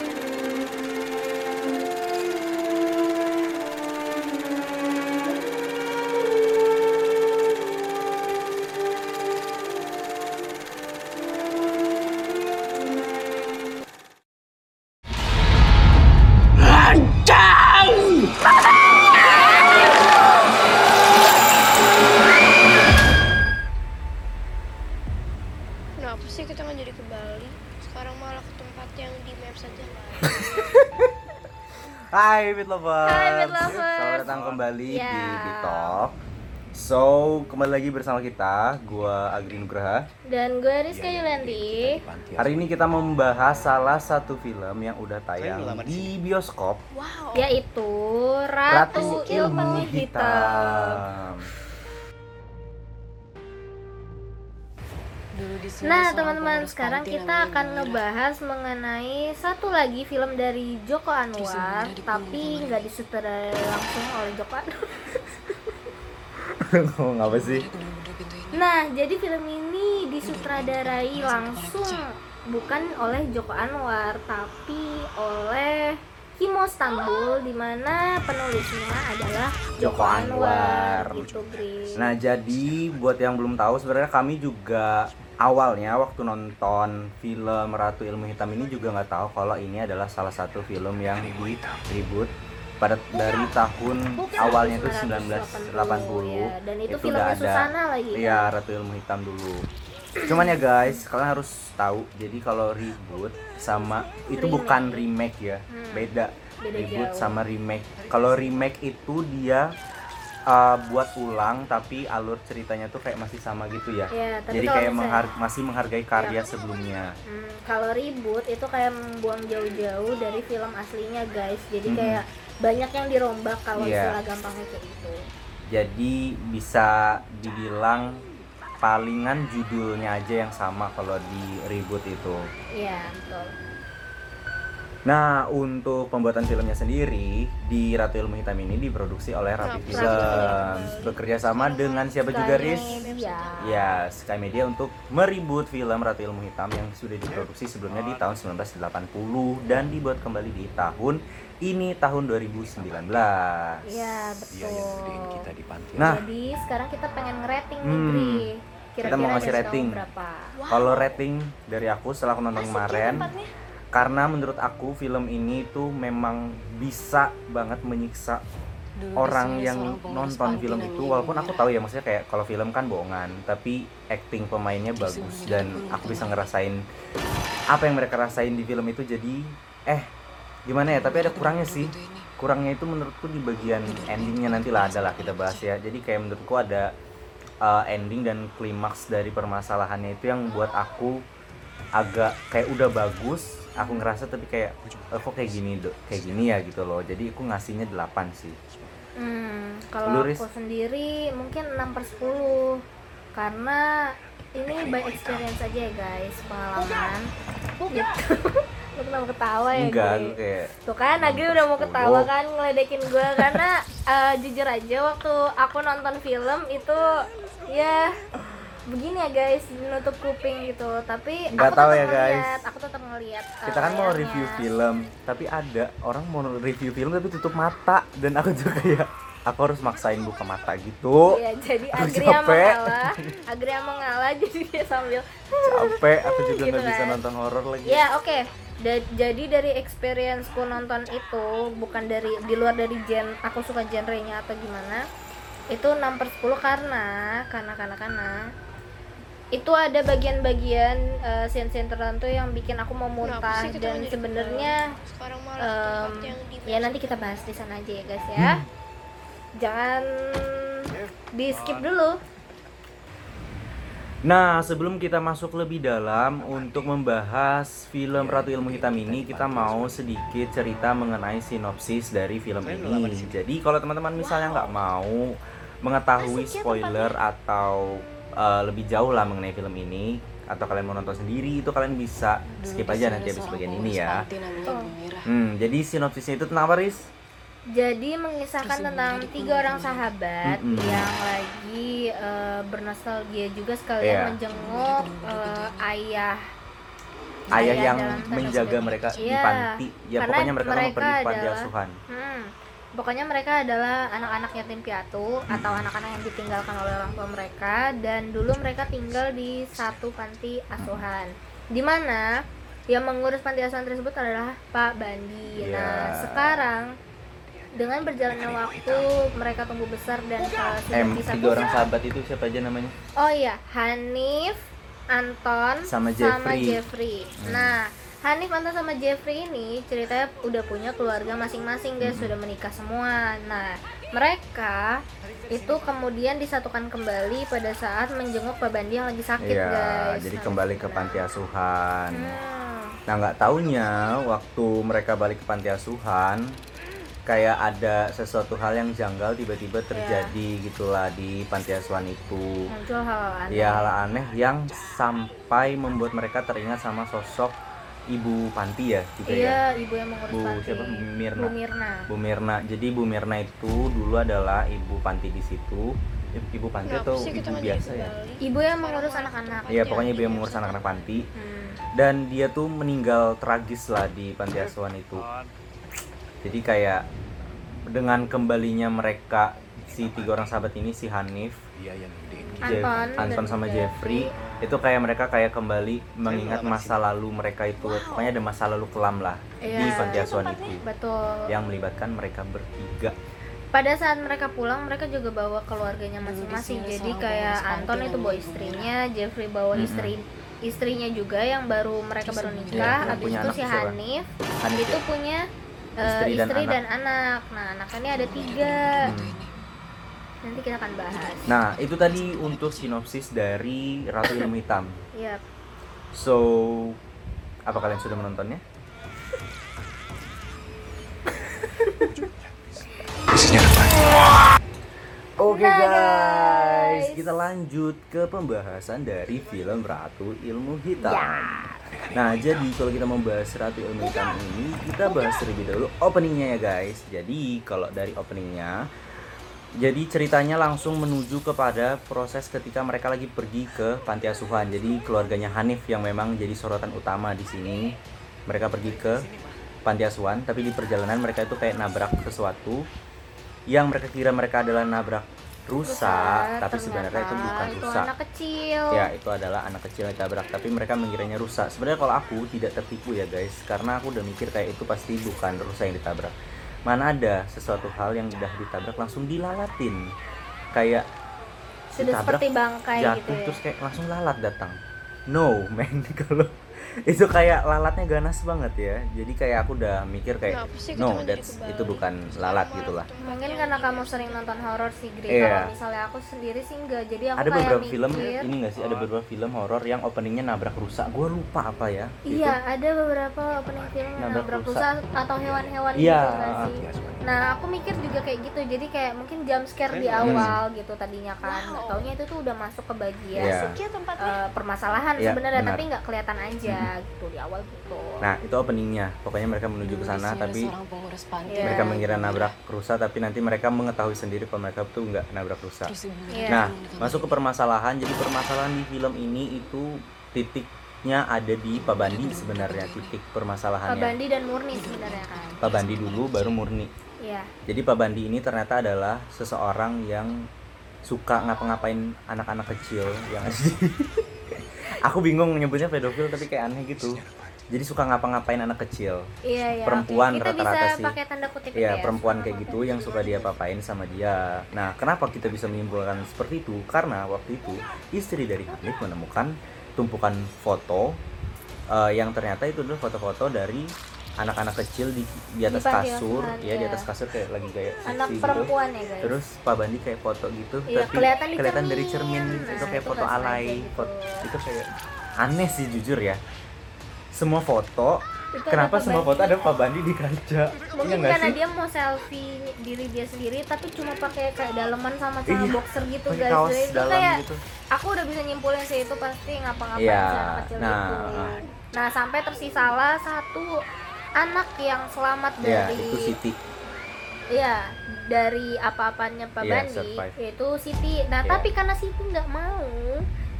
Kenapa Hai Fit Lovers. Hai, Lovers. Selamat datang kembali Ya. di Bitalk. So, kembali lagi bersama kita, gua Agri Nugraha. Dan gue Rizka Yulianti. Hari ini kita membahas salah satu film yang udah tayang di bioskop, Wow. Yaitu Ratu, Ilmu Hitam. Nah teman-teman sekarang kita akan ngebahas mengenai satu lagi film dari Joko Anwar Tapi nggak disutradarai langsung oleh Joko Anwar. Ngomong apa sih? Nah jadi film ini disutradarai langsung bukan oleh Joko Anwar Tapi oleh Kimo Stambul di mana penulisnya adalah Joko, Anwar. gitu Nah, jadi buat yang belum tahu sebenarnya kami juga awalnya waktu nonton film Ratu Ilmu Hitam ini juga nggak tahu kalau ini adalah salah satu film yang di reboot pada dari tahun awalnya itu 1980 ya. Dan itu, itu filmnya udah ada lagi kan? Iya, Ratu Ilmu Hitam dulu. Cuman ya guys, kalian harus tahu. Jadi kalau reboot sama itu Remake. bukan remake ya, Hmm. beda. Beda reboot jauh. sama remake. Kalau remake itu dia uh, buat ulang tapi alur ceritanya tuh kayak masih sama gitu ya. Ya, tapi Jadi kayak misalnya- menghar- masih menghargai karya sebelumnya. Hmm, kalau reboot itu kayak membuang jauh-jauh dari film aslinya guys. Jadi Mhm. kayak banyak yang dirombak kalau Iya. istilah gampangnya kayak gitu. Jadi bisa dibilang palingan judulnya aja yang sama kalau di reboot itu. Iya, betul. Nah, untuk pembuatan filmnya sendiri di Ratu Ilmu Hitam ini diproduksi oleh Rapi Rapi Films. Films. Bekerja sama dengan siapa juga, Riz? Iya. Ya, Sky Media untuk meribut film Ratu Ilmu Hitam yang sudah diproduksi sebelumnya di tahun 1980 dan dibuat kembali di tahun ini tahun 2019. Iya, betul. Nah, Jadi sekarang kita pengen ngerating nih, Hmm. Gri. Kita mau ngasih rating. kalau rating dari aku setelah aku nonton kemarin karena menurut aku film ini tuh memang bisa banget menyiksa orang yang nonton film itu. walaupun aku tahu ya maksudnya kayak kalau film kan bohongan tapi acting pemainnya bagus dan aku bisa ngerasain apa yang mereka rasain di film itu. Jadi eh gimana ya? Tapi ada kurangnya sih. Kurangnya itu menurutku di bagian endingnya nanti lah ada lah kita bahas ya. Jadi kayak menurutku ada uh, ending dan klimaks dari permasalahannya itu yang buat aku agak kayak udah bagus aku ngerasa tapi kayak "Eh, kok kayak gini dok? Kayak gini ya gitu loh. Jadi aku ngasihnya 8 sih. Hmm, kalau aku sendiri mungkin 6 per 10 Karena ini by experience aja ya guys, pengalaman. Gitu. Lu kenapa ketawa ya enggak kayak Tuh kan Agri udah mau ketawa kan ngeledekin gue Karena eh, jujur aja waktu aku nonton film itu ya begini ya guys menutup kuping gitu tapi Nggak aku tahu ya, guys. ngeliat, aku tetap ngeliat eh, kita kan mau layarnya. review film tapi ada orang mau review film tapi tutup mata dan aku juga kayak aku harus maksain buka mata gitu Iya, jadi Aku Agri yang capek. mengalah, Agri yang mengalah jadi dia sambil capek aku juga Gitu nggak bisa kan. nonton horor lagi Ya oke, Da- jadi dari experienceku nonton itu bukan dari di luar dari gen aku suka genrenya atau gimana itu 6 per 10 karena karena karena karena itu ada bagian-bagian eh, scene-scene tertentu yang bikin aku mau muntah kita dan sebenarnya di ya nanti kita bahas di sana aja ya guys ya. Jangan di skip dulu. Nah, sebelum kita masuk lebih dalam untuk membahas film Ratu Ilmu Hitam ini, kita mau sedikit cerita mengenai sinopsis dari film ini. Jadi, kalau teman-teman misalnya nggak mau mengetahui ya spoiler atau uh, lebih jauh lah mengenai film ini, atau kalian mau nonton sendiri, itu kalian bisa skip aja nanti habis bagian ini ya. Hmm, jadi sinopsisnya itu tentang apa, Riz? Jadi mengisahkan tentang tiga orang sahabat Mm-mm. yang lagi eh, bernostalgia juga sekalian menjenguk eh, ayah ayah yang menjaga mereka di Iya, panti ya karena pokoknya mereka, mereka pergi ke panti asuhan Hmm. Pokoknya mereka adalah anak-anak yatim piatu atau anak-anak yang ditinggalkan oleh orang tua mereka dan dulu mereka tinggal di satu panti asuhan. Di mana yang mengurus panti asuhan tersebut adalah Pak Bandi. Iya. Nah, sekarang dengan berjalannya waktu mereka tumbuh besar dan uh, sudah em bisa tiga orang sahabat itu siapa aja namanya Oh iya, Hanif, Anton, Sama Jeffrey. Jeffrey. Hmm. Nah, Hanif, Anton sama Jeffrey ini ceritanya udah punya keluarga masing-masing guys, Hmm. sudah menikah semua. Nah, mereka itu kemudian disatukan kembali pada saat menjenguk Pak Bandi yang lagi sakit Iya, guys. jadi Nah, kembali ke panti asuhan. Hmm. Nah, nggak taunya waktu mereka balik ke panti asuhan, kayak ada sesuatu hal yang janggal tiba-tiba terjadi gitulah di panti asuhan itu. Muncul hal aneh. Ya hal aneh yang sampai membuat mereka teringat sama sosok ibu panti ya, gitu Iya, ya. ibu yang mengurus Bu panti. siapa? Mirna. Bu Mirna. Bu Mirna. Jadi Bu Mirna itu dulu adalah ibu panti di situ. Ibu panti Kenapa atau ibu biasa ya? Ibu yang mengurus anak-anak. Iya, pokoknya ibu yang mengurus anak-anak panti. Hmm. dan dia tuh meninggal tragis lah di panti asuhan itu jadi kayak dengan kembalinya mereka si tiga orang sahabat ini si Hanif Jeff- Anton Anton dan sama Jeffrey. Jeffrey itu kayak mereka kayak kembali mengingat masa lalu mereka itu pokoknya ada masa lalu kelam lah di Iya. panti asuhan itu Betul. yang melibatkan mereka bertiga pada saat mereka pulang mereka juga bawa keluarganya masing-masing jadi kayak Anton itu bawa istrinya Jeffrey bawa Mm-mm. istri istrinya juga yang baru mereka baru Iya, nikah yang habis punya itu si? Hanif Hanif itu ya? punya eh, Istri istri, dan dan, anak. anak nah anaknya ada tiga Hmm. Nanti kita akan bahas nah itu tadi untuk sinopsis dari Ratu Ilmu Hitam Iya. So, apa kalian sudah menontonnya? Oke Nah, guys, guys. kita lanjut ke pembahasan dari film Ratu Ilmu Hitam. Ya. Nah, jadi kalau kita membahas Ratu Ilmu Hitam ini, kita bahas terlebih dahulu openingnya ya guys. Jadi kalau dari openingnya, jadi ceritanya langsung menuju kepada proses ketika mereka lagi pergi ke panti asuhan. Jadi keluarganya Hanif yang memang jadi sorotan utama di sini. Mereka pergi ke panti asuhan, tapi di perjalanan mereka itu kayak nabrak sesuatu yang mereka kira mereka adalah nabrak rusa, tapi sebenarnya itu bukan itu rusa. anak kecil Ya, itu adalah anak kecil yang ditabrak, tapi mereka mengiranya rusa. Sebenarnya kalau aku tidak tertipu ya guys, karena aku udah mikir kayak itu pasti bukan rusa yang ditabrak. Mana ada sesuatu hal yang udah ditabrak langsung dilalatin. Kayak sudah ditabrak, seperti bangkai jatuh gitu ya terus kayak langsung lalat datang. No, men kalau itu kayak lalatnya ganas banget ya. Jadi kayak aku udah mikir kayak sih kita no, that's Bali? itu bukan lalat gitulah. mungkin karena kamu sering nonton horor sih Gri Iya. kalau misalnya aku sendiri sih enggak jadi aku Ada kayak beberapa mikir film ini gak sih? Ada beberapa film horor yang openingnya nabrak rusa. Gue lupa apa ya. Gitu. Iya, ada beberapa opening film yang Nabrak nabrak rusa. rusa atau hewan-hewan Iya. gitu nggak sih? Nah, aku mikir juga kayak gitu. Jadi kayak mungkin jump scare di Hmm. awal gitu tadinya kan. Nggak taunya itu tuh udah masuk ke bagian Iya. Tempatnya. eh, permasalahan Iya, sebenarnya, benar. tapi nggak kelihatan aja gitu di awal gitu. Nah, itu openingnya. Pokoknya mereka menuju ke sana tapi seorang pengurus panti Iya. mereka mengira nabrak rusa tapi nanti mereka mengetahui sendiri kalau mereka tuh nggak nabrak rusa. Iya. Nah, masuk ke permasalahan. Jadi permasalahan di film ini itu titiknya ada di Pak Bandi sebenarnya titik Pak permasalahannya. Bandi dan Murni sebenarnya kan. Pak Bandi dulu baru Murni. Iya. Jadi Pak Bandi ini ternyata adalah seseorang yang suka ngapa-ngapain anak-anak kecil yang Aku bingung nyebutnya pedofil tapi kayak aneh gitu. Jadi suka ngapa-ngapain anak kecil. Iya, iya. Perempuan rata-rata sih. pakai tanda kutip Iya, ya. perempuan kayak gitu yang suka dia papain sama dia. Nah, kenapa kita bisa menyimpulkan seperti itu? Karena waktu itu istri dari Hanif menemukan tumpukan foto eh, yang ternyata itu adalah foto-foto dari anak-anak kecil di di atas Di panti kasur, asuhan, ya di iya. atas kasur kayak lagi kayak Anak gitu. perempuan ya, guys. Terus Pak Bandi kayak foto gitu, Iya, tapi kelihatan di dari cermin. cermin Nah, itu kayak itu foto alay. gitu. Foto, itu kayak aneh sih jujur ya. Semua foto, Itu kenapa semua foto ada Pak Bandi di kaca? mungkin Iya nggak karena sih? dia mau selfie diri dia sendiri tapi cuma pakai kayak daleman sama celana Iya, boxer gitu guys kaos Jadi itu kayak gitu. aku udah bisa nyimpulin sih itu pasti ngapa-ngapain Iya, anak kecil nah, itu ah. nah sampai tersisalah satu anak yang selamat Ya, dari itu Siti. Iya, dari apa-apanya Pak Iya, Bandi survive. yaitu Siti. Nah, Iya. tapi karena Siti nggak mau,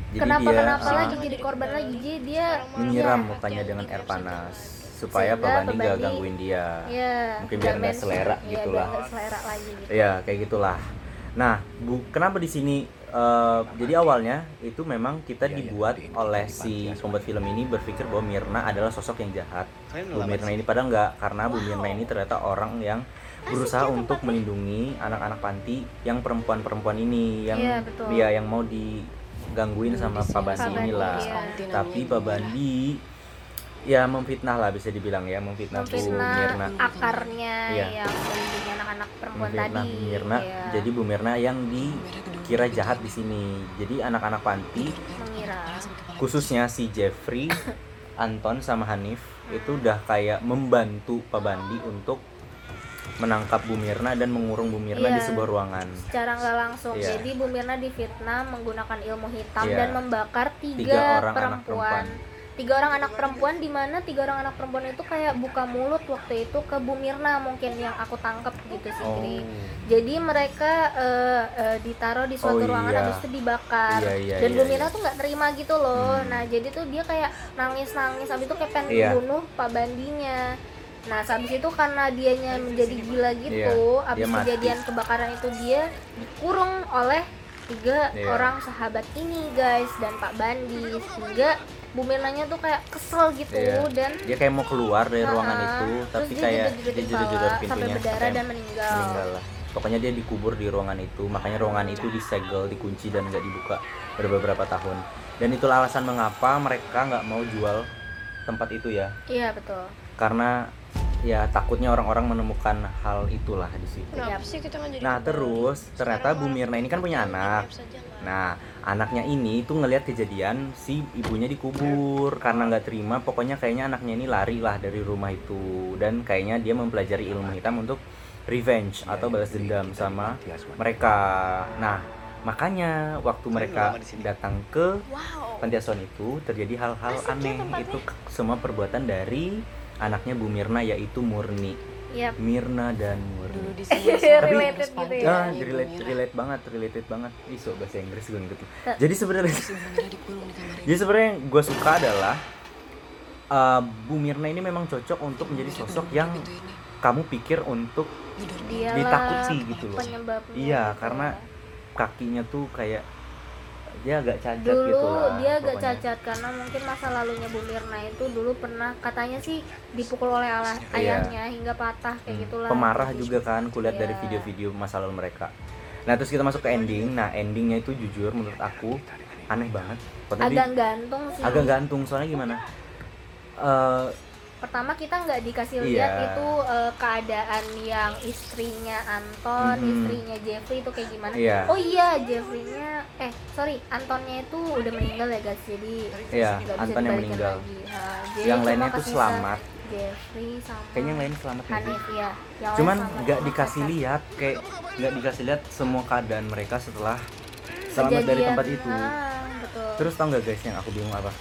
jadi kenapa dia kenapa uh, lagi jadi korban lagi jadi dia menyiram ya, mukanya dengan air panas supaya Pak Bandi nggak gangguin dia ya Mungkin biar nggak mention- selera ya, gitu biar lah. nggak selera lagi gitu ya kayak gitulah nah bu kenapa di sini eh, jadi awalnya itu memang kita dibuat oleh si pembuat film ini berpikir bahwa Mirna adalah sosok yang jahat. Bu Mirna ini padahal nggak karena Bu Mirna ini ternyata orang yang berusaha untuk melindungi anak-anak panti yang perempuan-perempuan ini yang Iya, betul. dia yang mau digangguin sama Pak Bandi inilah. Iya. tapi Pak Bandi ya memfitnah lah bisa dibilang ya memfitnah, Bu Mirna. akarnya Iya. yang melindungi anak-anak perempuan memfitnah tadi. Bu Mirna. Ya, jadi Bu Mirna yang dikira jahat di sini jadi anak-anak panti mengira khususnya si Jeffrey Anton sama Hanif itu udah kayak membantu Pak Bandi untuk menangkap Bu Mirna dan mengurung Bu Mirna di Iya. sebuah ruangan secara nggak langsung Iya. jadi Bu Mirna difitnah menggunakan ilmu hitam Iya. dan membakar tiga, Tiga orang anak perempuan. Tiga orang anak perempuan di mana tiga orang anak perempuan itu kayak buka mulut waktu itu ke Bu Mirna mungkin yang aku tangkep gitu sih oh jadi mereka eh, eh, ditaruh di suatu Oh, ruangan iya. habis itu dibakar Iya, iya, dan iya, Bu iya. Mirna tuh nggak terima gitu loh Hmm. nah jadi tuh dia kayak nangis nangis habis itu kayak pengen Iya. bunuh Pak Bandinya nah habis itu karena dianya menjadi gila gitu Iya, habis mati. kejadian kebakaran itu dia dikurung oleh tiga Iya. orang sahabat ini guys dan Pak Bandi sehingga Bu Mirnanya tuh kayak kesel gitu Iya. dan dia kayak mau keluar dari ruangan Nah, itu terus tapi dia kayak dia di jedor-jedor bawah sampai pintunya berdarah sampai dan meninggal. meninggal lah pokoknya dia dikubur di ruangan itu makanya ruangan itu disegel dikunci dan nggak dibuka beberapa tahun dan itulah alasan mengapa mereka nggak mau jual tempat itu ya Iya betul. karena ya takutnya orang-orang menemukan hal itulah di situ. Kenapa sih kita nggak jadi Nah terus ternyata Bu Mirna ini kan punya anak. Nah anaknya ini tuh ngelihat kejadian si ibunya dikubur karena nggak terima. Pokoknya kayaknya anaknya ini lari lah dari rumah itu dan kayaknya dia mempelajari ilmu hitam untuk revenge atau balas dendam sama mereka. Nah makanya waktu mereka datang ke Wow. panti asuhan itu terjadi hal-hal aneh itu semua perbuatan dari anaknya Bu Mirna yaitu Murni Iya. Mirna dan dulu Murni di sini Related Tapi- gitu ya. ah relate Mira. relate banget related banget iso bahasa Inggris gue ngerti Ta- jadi sebenarnya jadi sebenarnya yang gue suka adalah uh, Bu Mirna ini memang cocok untuk menjadi sosok yang kamu pikir untuk. Dialah ditakuti gitu loh. Iya, gitu karena ya. kakinya tuh kayak dia agak cacat dulu gitu lah dia agak pokoknya. cacat karena mungkin masa lalunya Bu Mirna itu dulu pernah katanya sih dipukul oleh ala- Iya. ayahnya hingga patah kayak Hmm, gitulah. pemarah juga kan kulihat dari Iya. video-video masa lalu mereka nah terus kita masuk ke ending nah endingnya itu jujur menurut aku aneh banget Padahal Agak di- gantung sih. agak gantung soalnya gimana Eh, pertama kita nggak dikasih Iya. lihat itu eh, keadaan yang istrinya Anton, Mhm. istrinya Jeffrey itu kayak gimana. Iya. Oh iya, Jeffrey-nya eh sorry, Antonnya itu udah meninggal ya guys. Jadi nggak bisa Anton yang meninggal. lagi. Nah, jadi yang lainnya tuh selamat Jeffrey sama kayaknya yang lain selamat sih? Hanif ya. Yang cuman nggak dikasih lihat kayak nggak dikasih lihat semua keadaan mereka setelah selamat dari Kejadian, tempat itu ah, betul. terus tau nggak guys yang aku bingung apa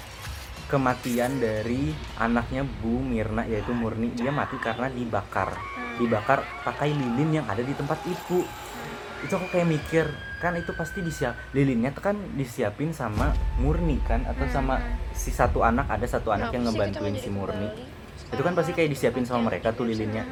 kematian dari anaknya Bu Mirna yaitu Murni. Dia mati karena dibakar. Dibakar pakai lilin yang ada di tempat itu itu aku kayak mikir kan itu pasti disiap lilinnya kan disiapin sama Murni kan atau Hmm, sama si satu anak ada satu anak Kenapa yang ngebantuin si Murni. kembali? itu kan pasti kayak disiapin sama mereka tuh lilinnya.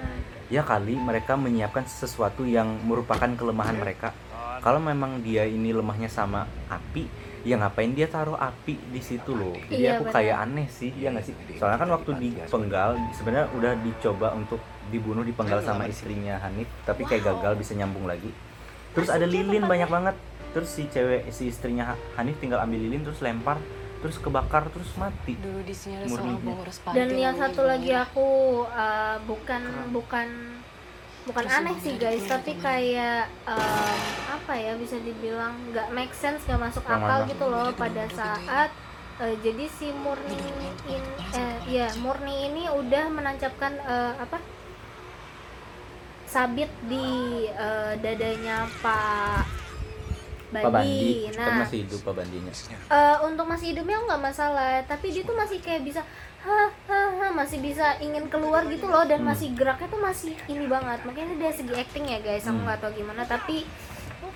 ya kali mereka menyiapkan sesuatu yang merupakan kelemahan mereka. Kalau memang dia ini lemahnya sama api ya ngapain dia taruh api di situ loh? Jadi Iya, aku benar. kayak aneh sih ya nggak sih? Soalnya kan waktu dipenggal sebenarnya udah dicoba untuk dibunuh dipenggal sama istrinya Hanif tapi kayak gagal bisa nyambung lagi. Terus ada lilin banyak banget. Terus si cewek si istrinya Ha- Hanif tinggal ambil lilin terus lempar terus kebakar terus mati. Dulu di sini. Dan yang namanya satu Bu lagi aku uh, bukan bukan bukan aneh sih guys, tapi kayak um, apa ya bisa dibilang nggak make sense nggak masuk akal gitu loh pada saat uh, jadi si Murni in eh ya Murni ini udah menancapkan uh, apa sabit di uh, dadanya Pak Bandi. Pak Bandi. Kan Nah, masih hidup Pak Bandinya. Eh, untuk masih hidupnya nggak masalah tapi dia tuh masih kayak bisa ha ha ha masih bisa ingin keluar gitu loh dan Hmm. masih geraknya tuh masih ini banget makanya dari segi acting ya guys aku Hmm. nggak tahu gimana tapi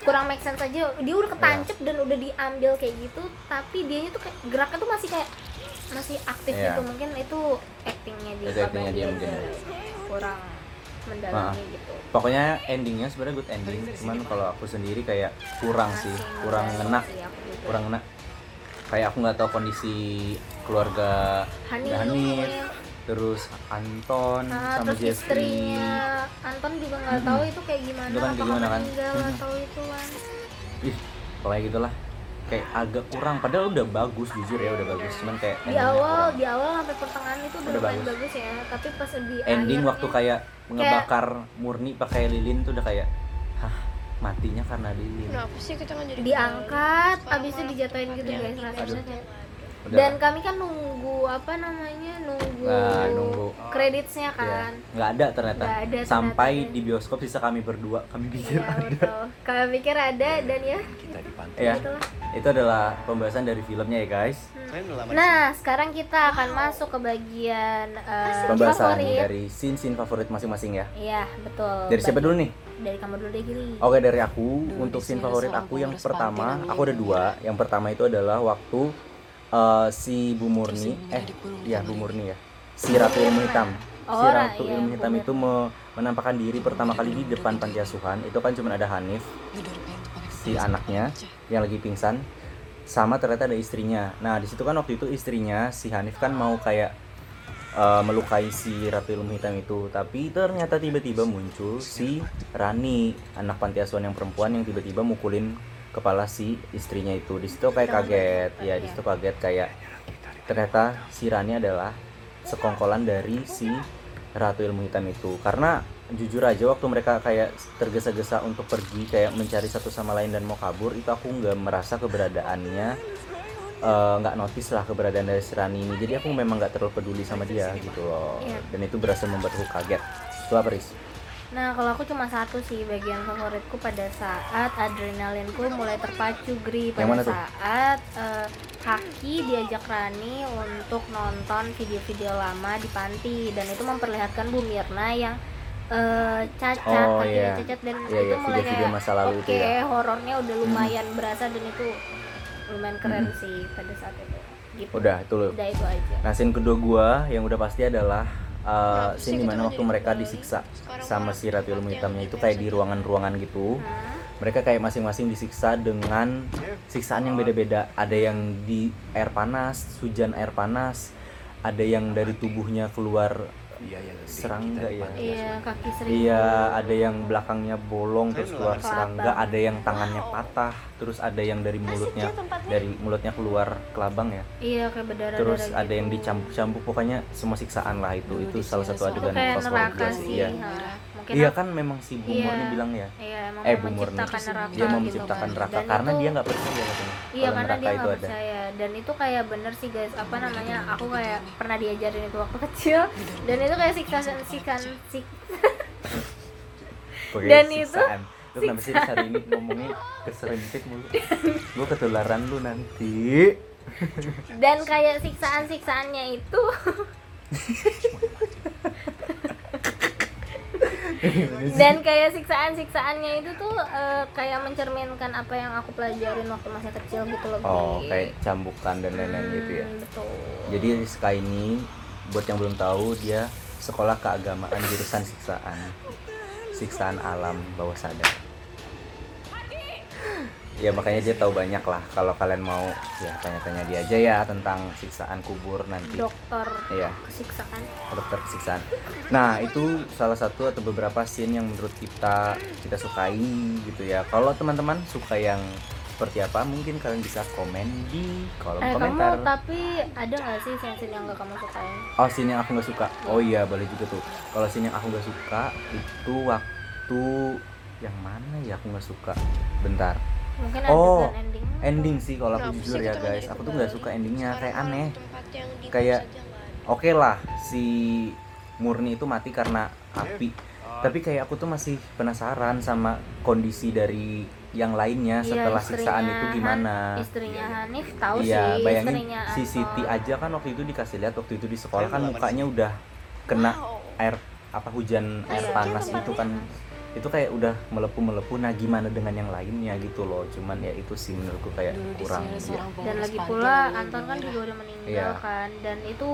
kurang make sense aja dia udah ketancep dan udah diambil kayak gitu tapi tuh kayak geraknya tuh masih kayak masih aktif Iya. gitu mungkin itu actingnya dia Itu actingnya dia mungkin. kurang mendalami Ah. gitu pokoknya endingnya sebenarnya good ending cuman kalau aku sendiri kayak kurang sih Masih kurang ngena sih aku juga. kurang ngena kayak aku nggak tahu kondisi keluarga Hanif, Hanif terus Anton Nah, sama terus Jeffrey istrinya Anton juga nggak tahu itu kayak gimana Itu kan kayak gimana kan? Mhm. atau itu kan ih pokoknya gitulah kayak agak kurang padahal udah bagus jujur ya udah bagus cuman kayak di awal kurang. di awal sampai pertengahan itu udah, Udah bagus. bagus. ya tapi pas di ending akhirnya- waktu kayak ngebakar murni pakai lilin tuh udah kayak matinya karena lilin. Kenapa sih kita nggak jadi diangkat abis itu dijatuhin gitu guys rasanya. Dan kami kan nunggu apa namanya nunggu Nah, nunggu. kreditnya Iya. kan. Nggak ada ternyata. Nggak ada sampai ternyata. di bioskop sisa kami berdua kami pikir ya ada. betul. Kami pikir ada dan ya ya Itulah. itu adalah pembahasan dari filmnya ya guys. Nah sekarang kita akan masuk ke bagian eh, pembahasan favorit. dari scene scene favorit masing-masing ya. Iya betul. Dari siapa dulu nih dari kamu dulu deh Gili. Oke dari aku Dulu untuk scene favorit aku yang pertama aku ada dua. Yang pertama itu adalah waktu eh, si Bu Murni eh ya Bu. Murni ya. Si Ratu Ilmu Hitam. Si Ratu iya, Ilmu Hitam itu me- menampakkan diri pertama kali di depan panti asuhan itu kan cuma ada Hanif si anaknya yang lagi pingsan sama ternyata ada istrinya. Nah di situ kan waktu itu istrinya si Hanif kan mau kayak eh, melukai si Ratu Ilmu Hitam itu. Tapi ternyata tiba-tiba muncul si Rani anak panti asuhan yang perempuan yang tiba-tiba mukulin kepala si istrinya itu. Di situ kayak kaget. ya di situ kaget kayak ternyata si Rani adalah sekongkolan dari si Ratu Ilmu Hitam itu. Karena jujur aja waktu mereka kayak tergesa-gesa untuk pergi kayak mencari satu sama lain dan mau kabur itu aku nggak merasa keberadaannya eh, nggak notice lah keberadaan dari si Rani ini jadi aku memang nggak terlalu peduli sama dia gitu loh Iya. dan itu berhasil membuat aku kaget itu apa Riz? Nah, kalau aku cuma satu sih bagian favoritku pada saat adrenalinku mulai terpacu Gri Yang pada mana tuh? saat eh, Haki diajak Rani untuk nonton video-video lama di panti dan itu memperlihatkan Bu Mirna yang eh, cacat, Oh, kakinya iya. cacat dan Iya, itu iya, mulai video-video kayak masa lalu oke, itu ya. horornya udah lumayan berasa dan itu lumayan keren sih pada saat itu. Gitu. udah itu loh Udah itu aja. Nah, scene kedua gua yang udah pasti adalah uh, sih scene di mana waktu mereka kembali? disiksa Sekarang sama si Ratu Ilmu Hitamnya itu kayak di ruangan-ruangan gitu. Hmm. Mereka kayak masing-masing disiksa dengan siksaan yang beda-beda. Ada yang di air panas, hujan air panas, ada yang dari tubuhnya keluar serangga ya. Iya, kaki sering. Iya, ada yang belakangnya bolong terus keluar serangga, ada yang tangannya patah, terus ada yang dari mulutnya dari mulutnya keluar kelabang ya. Iya, kayak berdarah Terus ada yang dicampuk-campuk pokoknya semua siksaan lah itu. Dulu Itu salah satu adegan kayak favorit neraka sih. Iya. Mungkin Iya kan memang si Bu Iya. Murni bilang ya. Iya, emang Eh, Bu Murni. menciptakan neraka Dia mau gitu menciptakan kan. neraka Dan karena itu- dia nggak percaya katanya. Iya, karena dia itu nggak ada. percaya. Dan itu kayak bener sih guys, apa namanya? Aku kayak pernah diajarin itu waktu kecil. Dan itu kayak siksaan siksaan sik Dan itu siksaan. Lu kenapa sih hari ini ngomongnya keserintik mulu? Gue ketularan lu nanti. dan kayak siksaan-siksaannya itu dan kayak siksaan-siksaannya itu tuh eh, kayak mencerminkan apa yang aku pelajarin waktu masih kecil gitu loh Oh, Gri. kayak cambukan dan lain-lain gitu ya. Hmm, betul Jadi Rizka ini buat yang belum tahu dia sekolah keagamaan jurusan siksaan. Siksaan alam bawah sadar. Ya makanya dia tahu banyak lah. Kalau kalian mau ya tanya-tanya dia aja ya tentang siksaan kubur nanti. dokter Iya. kesiksaan dokter siksaan. Nah itu salah satu atau beberapa scene yang menurut kita kita sukai gitu ya. Kalau teman-teman suka yang seperti apa, mungkin kalian bisa komen di kolom eh komentar. kamu tapi ada nggak sih scene yang gak kamu sukain Oh scene yang aku nggak suka. Oh iya boleh juga tuh. Kalau scene yang aku nggak suka itu waktu yang mana ya aku nggak suka. Bentar. Mungkin Oh, ending Ending sih kalau aku jujur ya guys. Aku tuh nggak suka endingnya kayak aneh. Kayak-. Oke lah si Murni itu mati karena api. Tapi kayak aku tuh masih penasaran sama kondisi dari yang lainnya Iya, setelah siksaan itu gimana. istrinya Hanif tahu Iya, sih bayangin si. Siti aja kan waktu itu dikasih lihat waktu itu di sekolah kan mukanya udah kena Wow. air apa hujan air Iya. panas itu kan itu kayak udah melepuh melepuh nah gimana dengan yang lainnya gitu loh cuman ya itu sih menurutku kayak Dulu kurang ya. dan lagi pula Anton kan Mira. juga udah meninggal Iya. kan dan itu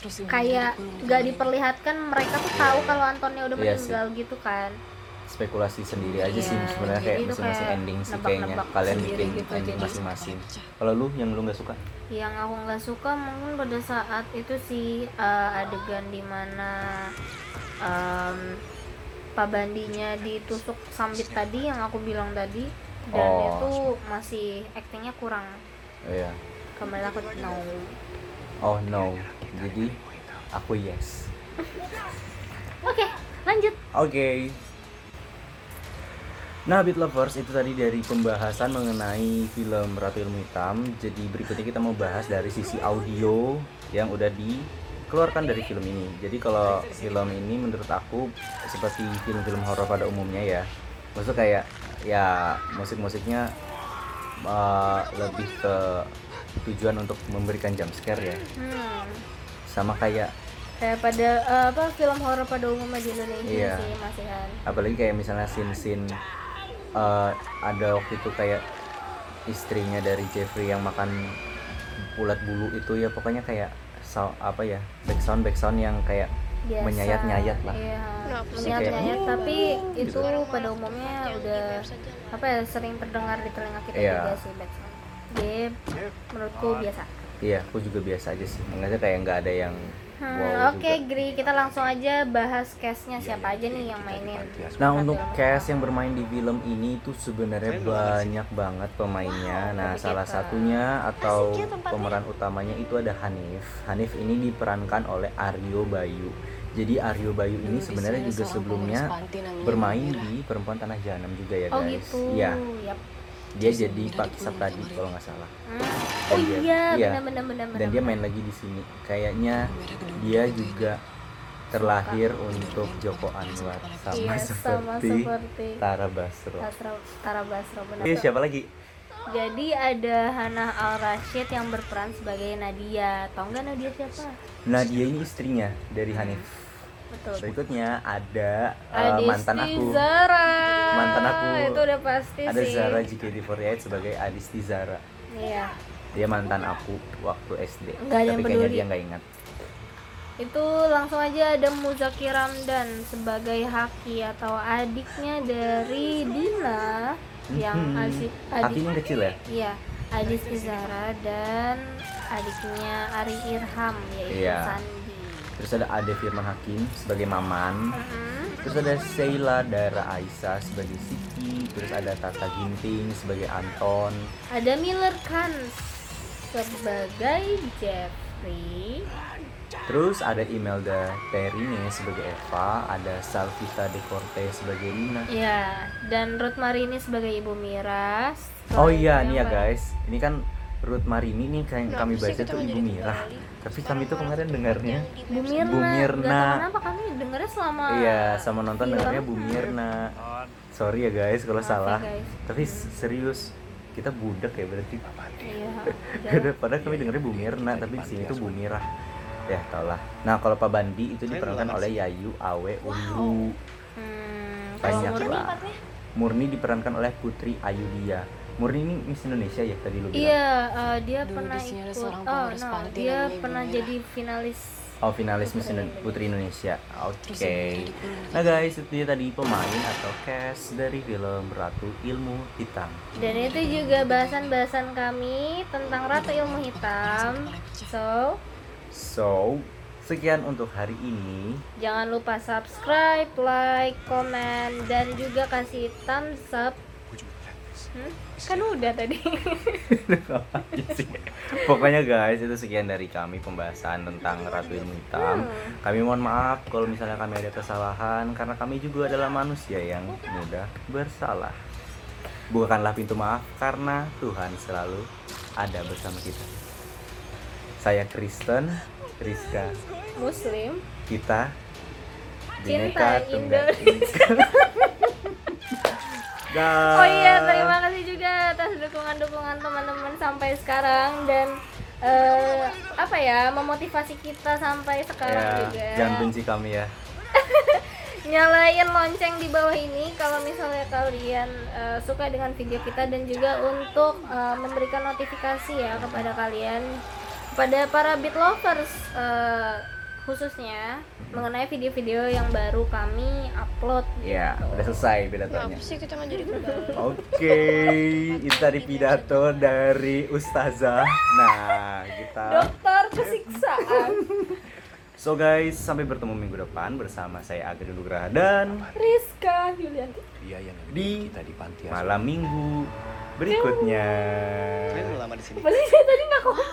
Terus ibu kayak nggak diperlihatkan mereka tuh tahu kalau Antonnya udah Iya sih. meninggal gitu kan spekulasi sendiri aja sih Iya, sebenarnya kayak masing-masing ending sih nebak-nebak kayaknya kalian bikin gitu, ending masing-masing kalau lu yang lu nggak suka yang aku nggak suka mungkin pada saat itu sih eh, adegan di mana em, Pak Bandinya ditusuk sambit tadi yang aku bilang tadi dan Oh. itu masih aktingnya kurang. Iya. Kembali aku no. Oh no. Jadi aku yes. Oke lanjut. Oke. Nah, Beat Lovers itu tadi dari pembahasan mengenai film Ratu Ilmu Hitam. Jadi berikutnya kita mau bahas dari sisi audio yang udah dikeluarkan dari film ini. Jadi kalau film ini menurut aku seperti film-film horor pada umumnya ya. Maksud kayak ya musik-musiknya uh, lebih ke tujuan untuk memberikan jump scare ya. hmm. Sama kayak kayak pada eh, apa film horor pada umumnya di Indonesia Iya. sih masih kan apalagi kayak misalnya scene-scene uh, ada waktu itu kayak istrinya dari Jeffrey yang makan ulat bulu itu ya pokoknya kayak sound, apa ya backsound backsound yang kayak Biasa, menyayat-nyayat lah. Iya. Menyayat-nyayat Kayak- tapi itu pada umumnya udah apa ya sering terdengar di telinga kita Iya. juga sih backsound. Jadi menurutku biasa iya aku juga biasa aja sih mengerti kayak nggak ada yang Hmm, wow Oke, juga Gri, kita langsung aja bahas castnya siapa aja nih yang mainin. Nah untuk cast yang bermain di film ini tuh sebenarnya banyak banget pemainnya. Nah salah satunya atau pemeran utamanya itu ada Hanif. Hanif ini diperankan oleh Aryo Bayu. Jadi Aryo Bayu ini sebenarnya juga sebelumnya bermain di Perempuan Tanah Jahanam juga ya Oh guys. gitu. Iya, Yap. Dia jadi Pak Kisah di tadi kalau nggak salah. Oh dia- iya, iya. benar benar benar. Dan dia main lagi di sini. Kayaknya dia juga terlahir untuk Joko Anwar sama Iya, sama seperti seperti Tara Basro. Basro, Tara Basro benar. Iya siapa lagi? Jadi ada Hana Al Rashid yang berperan sebagai Nadia. Tahu nggak Nadia siapa? Nah dia ini istrinya dari Hanif. Betul. Berikutnya ada Adisti mantan aku. Zara. Mantan aku. Itu udah pasti Ada sih. Zara JKT48 sebagai Adisti Zara. Iya. Dia mantan aku waktu SD. Nggak ada yang Tapi kayaknya peduli. dia nggak ingat. Itu langsung aja ada Muzaki Ramdan sebagai Haki atau adiknya dari Dina yang Hmm. adik Kakinya kecil ya? Iya, Adis Zara dan adiknya Ari Irham yaitu Iya. Sandi. Terus ada Ade Firman Hakim sebagai Maman. Mm-mm. Terus ada Sheila Dara Aisyah sebagai Siki. Terus ada Tata Ginting sebagai Anton. Ada Miller Khan sebagai Jeffrey. Terus ada Imelda Terine sebagai Eva, ada Salvita De Corte sebagai Lina. Ya, dan Ruth Marini sebagai Ibu Miras. Oh iya nih ya guys, ini kan Ruth Marini nih kayak Kenapa kami baca tuh Ibu Mirah. Tapi kami tuh kemarin dengarnya yang di Bu Mirna. Bu Mirna. Kenapa kami dengarnya selama Iya, sama nonton film. dengarnya Bu Mirna. Sorry ya guys kalau ya, salah. guys. Tapi serius kita budak ya berarti. Iya. Udah, Padahal kami dengarnya Bu Mirna, tapi di sini tuh Bu Mirah. Ya tau lah. Nah kalau Pak Bandi itu diperankan oleh Yayu Awe Ungu. Hmm, Banyak lah. Murni diperankan oleh Putri Ayudia. Murni ini Miss Indonesia ya tadi lu bilang. Iya, eh, dia Dulu pernah ikut. Oh, no, dia pernah Mira. jadi finalis. Oh finalis Miss Putri Indo- Putri Indonesia. Oke. Di Nah guys, itu dia tadi pemain atau cast dari film Ratu Ilmu Hitam. Dan itu juga bahasan-bahasan kami tentang Ratu Ilmu Hitam. So, So, sekian untuk hari ini. jangan lupa subscribe, like, komen, dan juga kasih thumbs up. Hmm? Kan udah tadi. Pokoknya guys, itu sekian dari kami pembahasan tentang Ratu Ilmu Hitam. Kami mohon maaf kalau misalnya kami ada kesalahan karena kami juga adalah manusia yang mudah bersalah. Bukakanlah pintu maaf karena Tuhan selalu ada bersama kita. Saya Kristen, Rizka, Muslim. kita Cinta Tunggal Indonesia. Ika. Oh iya, terima kasih juga atas dukungan-dukungan teman-teman sampai sekarang dan eh, apa ya memotivasi kita sampai sekarang Ya, juga. jangan benci kami ya. nyalain lonceng di bawah ini kalau misalnya kalian eh, suka dengan video kita dan juga untuk eh, memberikan notifikasi ya kepada kalian kepada para beat lovers eh, khususnya mengenai video-video yang baru kami upload Ya, udah selesai pidatonya. Sih kita nggak jadi kembali? Oke, itu tadi pidato dari Ustazah. Nah, kita dokter kesiksaan So guys, sampai bertemu minggu depan bersama saya Agri Nugraha dan Rizka Yulianti Dia yang Di kita di panti malam minggu berikutnya. Udah lama di sini. Saya tadi nggak